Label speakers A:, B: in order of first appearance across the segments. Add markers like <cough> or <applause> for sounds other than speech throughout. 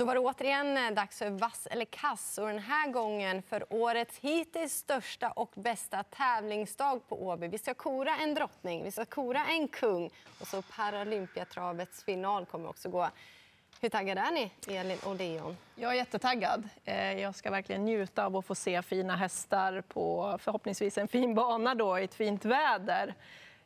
A: Då var det återigen eh, dags för vass eller kass och den här gången för årets hittills största och bästa tävlingsdag på Åby. Vi ska kora en drottning, vi ska kora en kung och så Paralympiatravets final kommer också gå. Hur taggade är ni, Elin och Leon?
B: Jag är jättetaggad. Eh, jag ska verkligen njuta av att få se fina hästar på förhoppningsvis en fin bana då, i ett fint väder.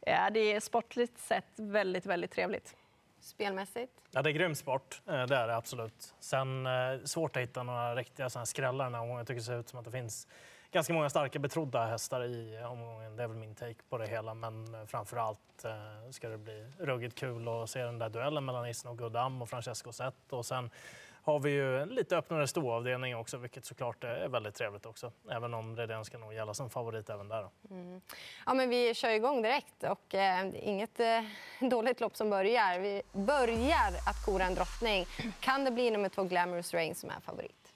B: Eh, det är sportligt sett väldigt, väldigt trevligt
A: spelmässigt?
C: Ja, det är grym sport, eh, det är det absolut. Sen eh, svårt att hitta några riktiga såna skrällar den här omgången. Jag tycker det ser ut som att det finns ganska många starka betrodda hästar i omgången. Det är väl min take på det hela. Men eh, framför allt ska det bli ruggigt kul att se den där duellen mellan Isno och Gudam och Francesco Zet. Och sen har vi ju en lite öppnare ståavdelning också, vilket såklart är väldigt trevligt också. Även om Redén ska nog gälla som favorit även där. Mm.
A: Ja, men vi kör igång direkt och eh, inget eh, <laughs> dåligt lopp som börjar. Vi börjar att kora en drottning. Kan det bli nummer två Glamorous Rain som är favorit?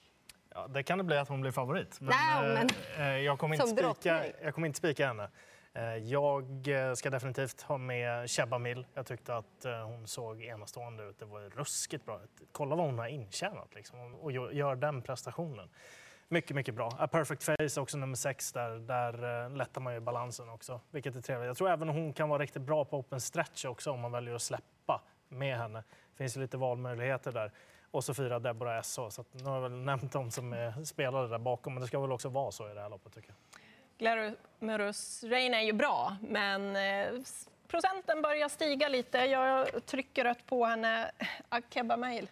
C: Ja, det kan det bli att hon blir favorit.
A: Men, Nej, men...
C: Eh, eh jag kommer <laughs> inte spika, jag kommer inte spika henne. Eh, jag eh, ska definitivt ha med Chebba Mill. Jag tyckte att eh, hon såg enastående ut. Det var ruskigt bra. Kolla vad hon har intjänat liksom, och gör den prestationen. Mycket, mycket bra. A Perfect Face, också nummer sex. Där, där lättar man ju balansen också, vilket är trevligt. Jag tror även hon kan vara riktigt bra på open stretch också om man väljer att släppa med henne. Det finns ju lite valmöjligheter där. Och så fyra Deborah SH. Så nu har jag väl nämnt dem som är spelare där bakom, men det ska väl också vara så i det här loppet tycker jag.
B: Glarus Rain är ju bra, men eh, procenten börjar stiga lite. Jag trycker rött på henne. Ah, Akeba Mail.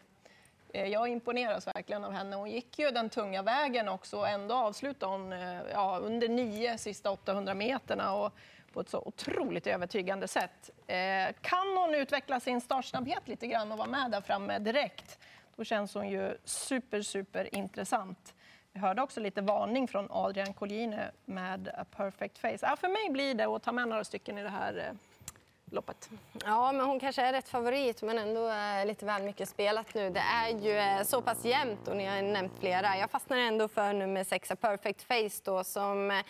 B: Eh, jag imponeras verkligen av henne. Hon gick ju den tunga vägen också och ändå avslutade hon eh, ja, under nio sista 800 meterna och på ett så otroligt övertygande sätt. Kan hon utveckla sin startsnabbhet lite grann och vara med där framme direkt, då känns hon ju super, super intressant. Vi hörde också lite varning från Adrian Colgjini med A Perfect Face. Ja, för mig blir det att ta med några stycken i det här eh, loppet.
A: Ja, men hon kanske är rätt favorit, men ändå eh, lite väl mycket spelat nu. Det är ju eh, så pass jämnt och ni har nämnt flera. Jag fastnar ändå för nummer sex, A Perfect Face, då, som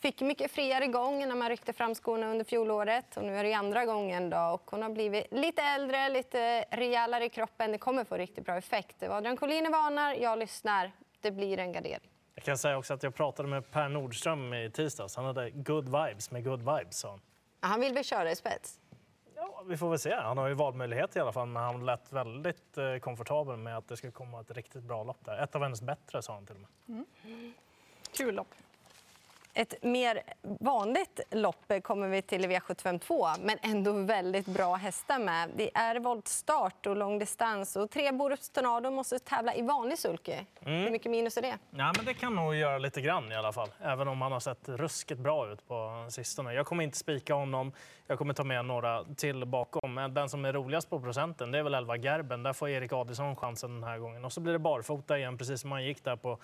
A: fick mycket friare gång när man ryckte fram skorna under fjolåret. Och nu är det andra gången. Då. Och hon har blivit lite äldre, lite rejälare i kroppen. Det kommer få riktigt bra effekt. Adrian Collini varnar, jag lyssnar det blir en gardering.
C: Jag kan säga också att jag pratade med Per Nordström i tisdags. Han hade good vibes med good vibes. Så.
A: Han vill väl köra i spets?
C: Ja, vi får väl se. Han har ju valmöjlighet i alla fall, men han lät väldigt eh, komfortabel med att det ska komma ett riktigt bra lopp där. Ett av hennes bättre, sa han till och med.
B: Mm. Kul lopp.
A: Ett mer vanligt lopp kommer vi till i V75 2, men ändå väldigt bra hästar med. Det är voltstart och långdistans och tre Borups Tornado måste tävla i vanlig sulky. Mm. Hur mycket minus är det?
C: Ja, men det kan nog göra lite grann i alla fall, även om han har sett ruskigt bra ut på sistone. Jag kommer inte spika honom. Jag kommer ta med några till bakom. Men den som är roligast på procenten det är väl 11 Gerben. Där får Erik Adelsson chansen den här gången. Och så blir det barfota igen, precis som han gick där på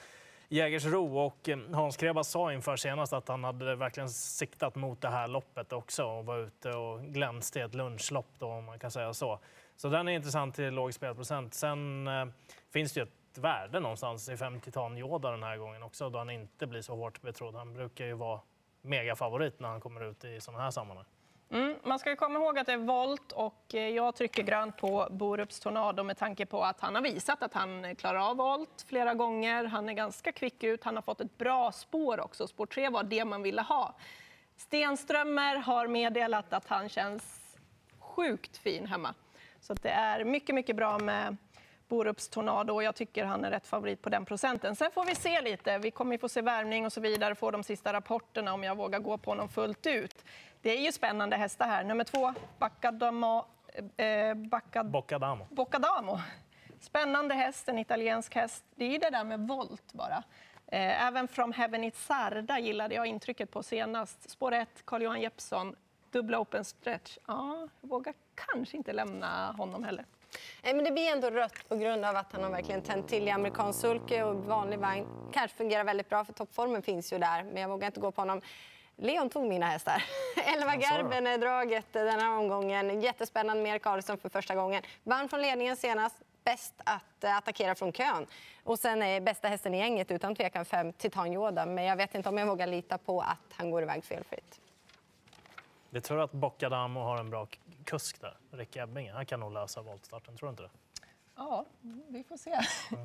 C: Jägersro. Och eh, Hans Krebas sa inför senast att han hade verkligen siktat mot det här loppet också och var ute och glänste i ett lunchlopp då, om man kan säga så. Så den är intressant till låg spelprocent. Sen eh, finns det ju ett värde någonstans i 5 titan Yoda den här gången också då han inte blir så hårt betrodd. Han brukar ju vara megafavorit när han kommer ut i sådana här sammanhang.
B: Mm, man ska komma ihåg att det är volt och eh, jag trycker grönt på Borups Tornado med tanke på att han har visat att han klarar av volt flera gånger. Han är ganska kvick ut, han har fått ett bra spår också. Spår 3 var det man ville ha. Stenströmer har meddelat att han känns sjukt fin hemma. Så det är mycket, mycket bra med Borups Tornado och jag tycker han är rätt favorit på den procenten. Sen får vi se lite. Vi kommer få se värmning och så vidare, få de sista rapporterna om jag vågar gå på honom fullt ut. Det är ju spännande hästar här. Nummer två, Baccadamo.
C: Eh, Baccad... Boccadamo.
B: Boccadamo. Spännande häst, en italiensk häst. Det är ju det där med volt bara. Eh, även From Heaven It's Sarda gillade jag intrycket på senast. Spår 1, Carl-Johan Jeppsson, dubbla open stretch. Ja, jag vågar kanske inte lämna honom heller.
A: Nej, men det blir ändå rött på grund av att han har verkligen tänt till i amerikansk sulke och vanlig vagn. Kanske fungerar väldigt bra för toppformen finns ju där, men jag vågar inte gå på honom. Leon tog mina hästar. <laughs> Elva Garben är draget den här omgången. Jättespännande med Erik Adelsson för första gången. Vann från ledningen senast. Bäst att attackera från kön. Och sen är bästa hästen i gänget utan tvekan fem Titan Yoda. Men jag vet inte om jag vågar lita på att han går iväg felfritt.
C: Det tror att Boccadamo har en bra kusk där, Rick Ebbinge. Han kan nog lösa voltstarten, tror du inte det?
B: Ja, vi får se. <laughs>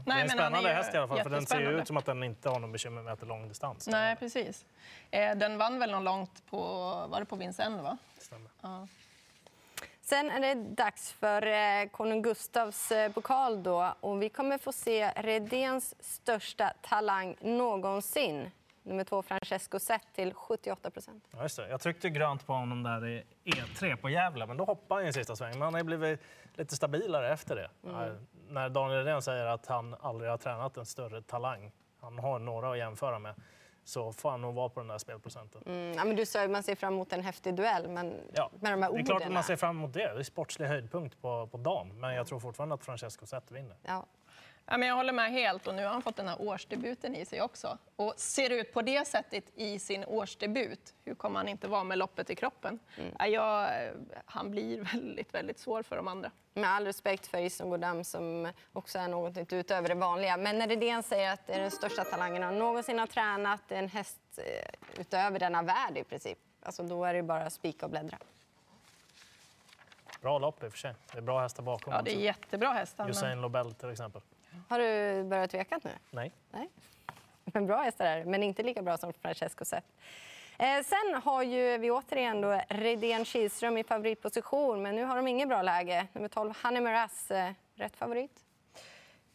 C: det är en
B: är
C: spännande
B: ju
C: häst i alla fall, för den ser ut som att den inte har någon bekymmer med att det är lång distans.
B: Nej, precis. Eh, Den vann väl någon långt på, var det på Vincennes, va?
C: Stämmer.
A: Sen är det dags för eh, konung Gustavs eh, pokal då och vi kommer få se Redéns största talang någonsin. Nummer två Francesco Zet till 78 procent.
C: Ja. Jag tryckte grönt på honom där i E3 på Gävle, men då hoppade han i sista sväng. Men han har blivit lite stabilare efter det. Ja, när Daniel Redén säger att han aldrig har tränat en större talang, han har några att jämföra med, så får han nog vara på den där spelprocenten.
A: Mm, ja, men du sa att man ser fram emot en häftig duell, men
C: Ja,
A: med de här
C: det är klart
A: orden.
C: att man ser fram emot det. Det är sportslig höjdpunkt på, på dagen. Men jag tror fortfarande att Francesco Zet vinner.
A: Ja.
B: Ja, men jag håller med helt och nu har han fått den här årsdebuten i sig också. Och ser ut på det sättet i sin årsdebut, hur kommer han inte vara med loppet i kroppen? Ja, jag, han blir <laughs> väldigt, väldigt svår för de andra.
A: Med all respekt för Ison Godam som också är något utöver det vanliga. Men när Redén säger att det är den största talangen han någonsin har tränat, det är en häst eh, utöver denna värld i princip, alltså då är det bara att spika och bläddra.
C: Bra lopp i och för sig. Det är bra hästar bakom
B: Ja, det är
C: också.
B: jättebra hästar. men-
C: Usain Lobel till exempel.
A: Har du börjat tveka nu?
C: Nej.
A: Nej. Men bra hästar är men inte lika bra som Francesco Zet. Eh, sen har ju vi återigen då Redén Kihlström i favoritposition, men nu har de inget bra läge. Nummer 12, Honey Miraz, eh, rätt favorit.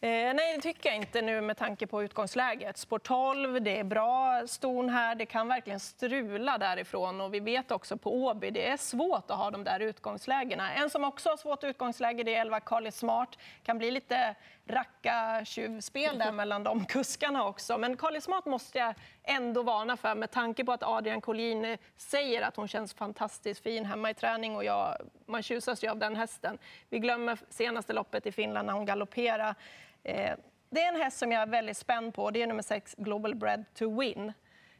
B: Eh, nej, det tycker jag inte nu med tanke på utgångsläget. Spår 12, det är bra ston här. Det kan verkligen strula därifrån. Och vi vet också på Åby, det är svårt att ha de där utgångslägena. En som också har svårt utgångsläge det är 11 Carly Smart. kan bli lite racka-tjuvspel där mellan de kuskarna också. Men Carly Smart måste jag ändå varna för med tanke på att Adrian Collin säger att hon känns fantastiskt fin hemma i träning och jag, man tjusas ju av den hästen. Vi glömmer senaste loppet i Finland när hon galopperade. Eh, det är en häst som jag är väldigt spänd på. Det är nummer 6, Global Bread to Win.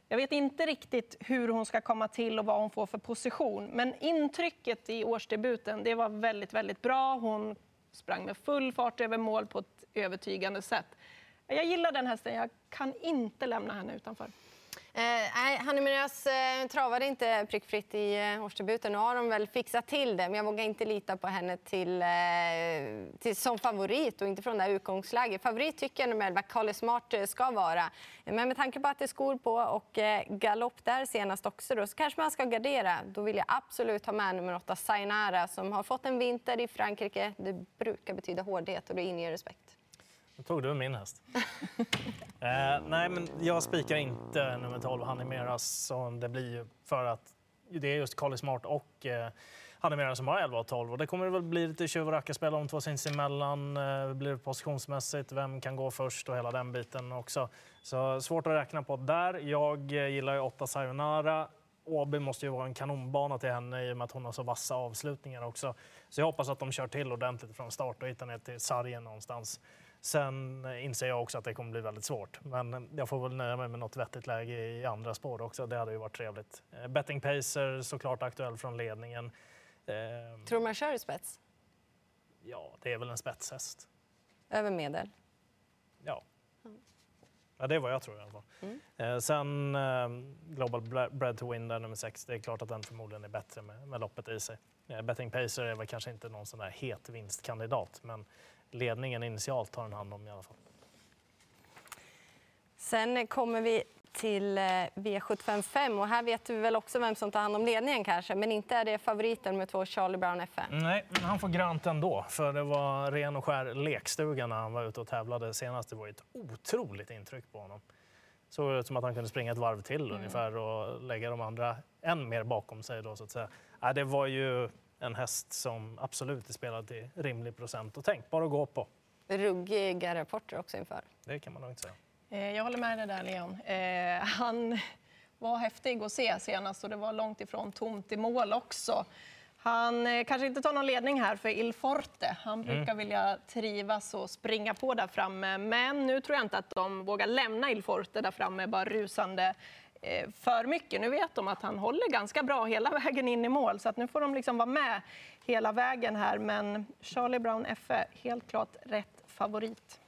B: Jag vet inte riktigt hur hon ska komma till och vad hon får för position. Men intrycket i årsdebuten det var väldigt, väldigt bra. Hon sprang med full fart över mål på ett övertygande sätt. Jag gillar den hästen. Jag kan inte lämna henne utanför.
A: Eh, nej, Honey Miraz eh, travade inte prickfritt i eh, årsdebuten. Nu har de väl fixat till det, men jag vågar inte lita på henne till, eh, till, som favorit och inte från det här utgångsläget. Favorit tycker jag nummer 11, Carly Smart, eh, ska vara. Men med tanke på att det är skor på och eh, galopp där senast också då, så kanske man ska gardera. Då vill jag absolut ha med nummer 8, Sainara, som har fått en vinter i Frankrike. Det brukar betyda hårdhet och det inger respekt.
C: Nu tog du min häst. <laughs> eh, nej, men jag spikar inte nummer 12, Honey Miraz. Så det blir ju för att det är just Carly Smart och eh, Honey Miraz som har 11 och 12. Och det kommer väl bli lite tjuv och rackarspel de två sinsemellan. Eh, blir det positionsmässigt, vem kan gå först och hela den biten också. Så svårt att räkna på där. Jag eh, gillar ju 8 Sayonara. Åby måste ju vara en kanonbana till henne i och med att hon har så vassa avslutningar också. Så jag hoppas att de kör till ordentligt från start och hittar ner till sargen någonstans. Sen inser jag också att det kommer bli väldigt svårt. Men jag får väl nöja mig med något vettigt läge i andra spår också. Det hade ju varit trevligt. Eh, Betting Pacer såklart aktuell från ledningen. Eh,
A: Tror man kör i spets?
C: Ja, det är väl en spetshäst.
A: Över medel?
C: Ja. Ja, det är vad jag tror i alla fall. Eh, sen eh, Global Bre- Bread to Win, där nummer sex. Det är klart att den förmodligen är bättre med, med loppet i sig. Eh, Betting Pacer är väl kanske inte någon sån där het vinstkandidat, men ledningen initialt tar den hand om i alla fall.
A: Sen kommer vi till eh, V755 och här vet vi väl också vem som tar hand om ledningen kanske, men inte är det favoriten med två Charlie Brown FF.
C: Nej, men han får grönt ändå, för det var ren och skär lekstuga när han var ute och tävlade senast. Det var ett otroligt intryck på honom. Såg ut som att han kunde springa ett varv till ungefär och lägga de andra än mer bakom sig. Då, så att säga. Det var ju en häst som absolut är spelad till rimlig procent och tänk bara att gå på.
A: Ruggiga rapporter också inför.
C: Det kan man nog inte säga.
B: Eh, Jag håller med dig där, Leon. Eh, han var häftig att se senast och det var långt ifrån tomt i mål också. Han eh, kanske inte tar någon ledning här för Il Forte. Han brukar vilja trivas och springa på där framme. Men nu tror jag inte att de vågar lämna Il Forte där framme bara rusande Eh, för mycket. Nu vet de att han håller ganska bra hela <laughs> vägen in i mål så att nu får de liksom vara med hela vägen här. Men Charlie Brown FE, helt klart rätt favorit.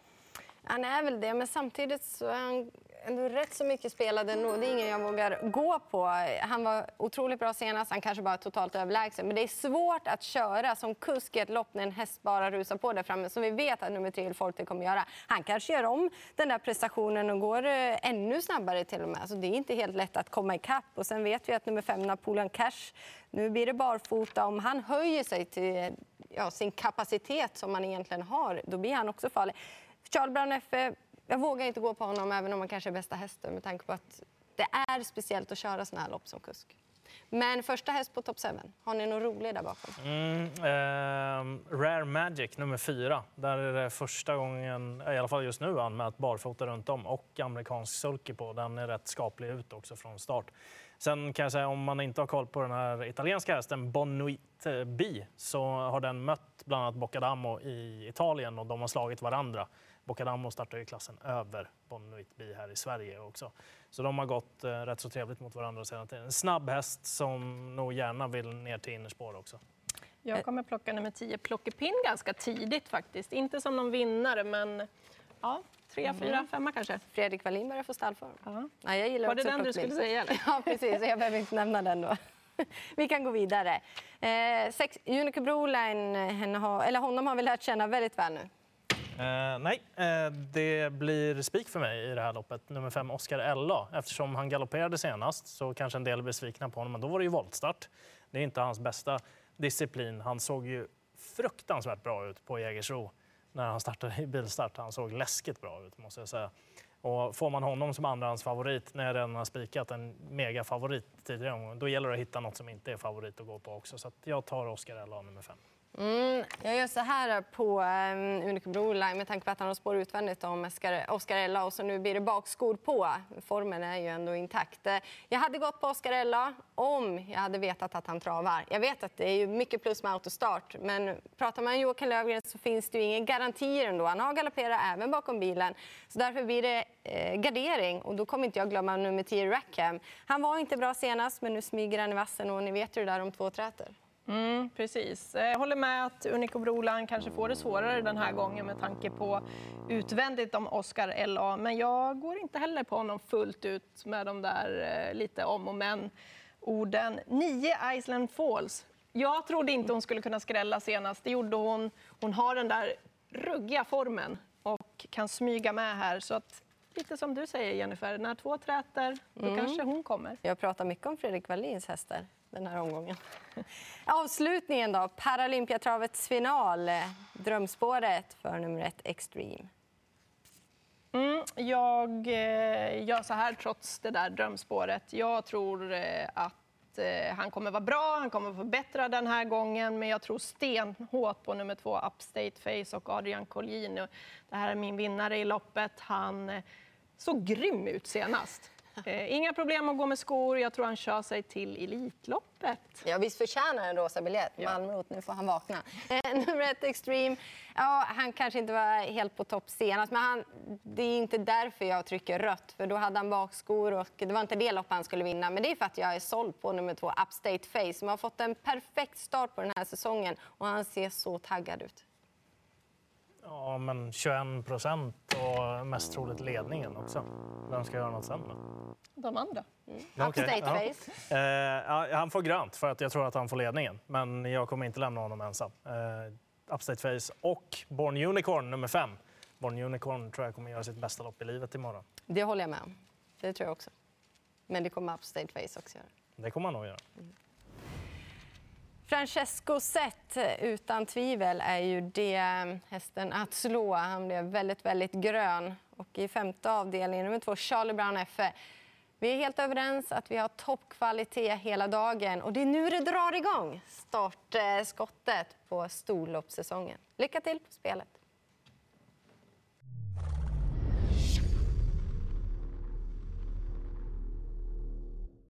A: Han är väl det, men samtidigt så är han ändå rätt så mycket spelade ändå. Det är ingen jag vågar gå på. Han var otroligt bra senast, han kanske bara är totalt överlägsen. Men det är svårt att köra som kusk i ett lopp när en häst bara rusar på där framme, som vi vet att nummer tre Forte kommer göra. Han kanske gör om den där prestationen och går eh, ännu snabbare till och med. Så det är inte helt lätt att komma ikapp. Och sen vet vi att nummer fem Napoleon Cash, nu blir det barfota. Om han höjer sig till ja, sin kapacitet som han egentligen har, då blir han också farlig. Charles Brown jag vågar inte gå på honom även om han kanske är bästa hästen med tanke på att det är speciellt att köra såna här lopp som kusk. Men första häst på Top 7, har ni någon rolig där bakom?
C: Mm, eh, Rare Magic nummer fyra. Där är det första gången, i alla fall just nu, anmält barfota runt om och amerikansk sulky på. Den är rätt skaplig ut också från start. Sen kan jag säga om man inte har koll på den här italienska hästen Bonuit B så har den mött bland annat Boccadamo i Italien och de har slagit varandra. Boccadamo startar ju klassen över Bonnuit Bi här i Sverige också. Så de har gått eh, rätt så trevligt mot varandra sedan tiden. En snabb häst som nog gärna vill ner till innerspår också.
B: Jag kommer plocka nummer 10, Plockepinn, ganska tidigt faktiskt. Inte som någon vinnare, men ja, tre, mm. fyra, femma kanske.
A: Fredrik Wallin börjar få stallform.
B: Ja.
A: Ja, jag gillar
B: Var det den du skulle säga? Eller? <laughs>
A: Ja, precis. Jag behöver inte nämna den då. <laughs> Vi kan gå vidare. Eh, sex, Unico Broline, eller honom har vi lärt känna väldigt väl nu.
C: Eh, nej, eh, det blir spik för mig i det här loppet. Nummer fem, Oscar Ella. Eftersom han galopperade senast så kanske en del är besvikna på honom. Men då var det ju voltstart. Det är inte hans bästa disciplin. Han såg ju fruktansvärt bra ut på Jägersro när han startade i bilstart. Han såg läskigt bra ut måste jag säga. Och får man honom som andrahandsfavorit när jag redan har spikat en megafavorit tidigare då gäller det att hitta något som inte är favorit att gå på också. Så jag tar Oscar Ella nummer fem.
A: Mm, jag gör så här på eh, um, Unico Broline med tanke på att han har spår utvändigt om Oscarella och så nu blir det bakskor på. Formen är ju ändå intakt. Eh, jag hade gått på Oscarella om jag hade vetat att han travar. Jag vet att det är mycket plus med autostart, men pratar man Joakim Lövgren så finns det ju ingen garantier ändå. Han har galopperat även bakom bilen, så därför blir det eh, gardering och då kommer inte jag glömma nummer 10 Rackham. Han var inte bra senast, men nu smyger han i vassen och ni vet ju det där om två träter.
B: Mm, precis. Jag håller med att Unico Broland kanske får det svårare den här gången med tanke på utvändigt om Oscar LA. Men jag går inte heller på honom fullt ut med de där eh, lite om och men orden. Nio Iceland Falls. Jag trodde inte hon skulle kunna skrälla senast. Det gjorde hon. Hon har den där ruggiga formen och kan smyga med här. Så att, lite som du säger Jennifer, när två träter, då mm. kanske hon kommer.
A: Jag pratar mycket om Fredrik Wallins hästar den här omgången. Avslutningen då, Paralympiatravets final. Drömspåret för nummer ett, Extreme.
B: Mm, jag eh, gör så här trots det där drömspåret. Jag tror eh, att eh, han kommer vara bra, han kommer förbättra den här gången, men jag tror stenhårt på nummer två, Upstate Face och Adrian Collin. Det här är min vinnare i loppet. Han såg grym ut senast. Eh, inga problem att gå med skor. Jag tror han kör sig till Elitloppet.
A: Ja, visst förtjänar en rosa biljett. Ja. Malmrot, nu får han vakna. Eh, <laughs> nummer ett, Extreme. Ja, han kanske inte var helt på topp senast, men han, det är inte därför jag trycker rött. För då hade han bakskor och det var inte det loppet han skulle vinna. Men det är för att jag är såld på nummer två, Upstate Face, som har fått en perfekt start på den här säsongen. Och han ser så taggad ut.
C: Ja, men 21 procent och mest troligt ledningen också. Vem ska göra något sämre?
B: De andra.
A: Mm. Okay. Ja.
C: Eh, han får grönt för att jag tror att han får ledningen, men jag kommer inte lämna honom ensam. Eh, Upstate Face och Born Unicorn nummer fem. Born Unicorn tror jag kommer göra sitt bästa lopp i livet imorgon.
A: Det håller jag med om. Det tror jag också. Men det kommer Upstate Face också göra.
C: Det kommer han nog göra. Mm.
A: Francesco Zet, eh, utan tvivel, är ju det eh, hästen att slå. Han blev väldigt, väldigt grön. Och I femte avdelningen, nummer två, Charlie Brown F. Vi är helt överens att vi har toppkvalitet hela dagen. Och Det är nu det drar igång, startskottet på storloppssäsongen. Lycka till på spelet!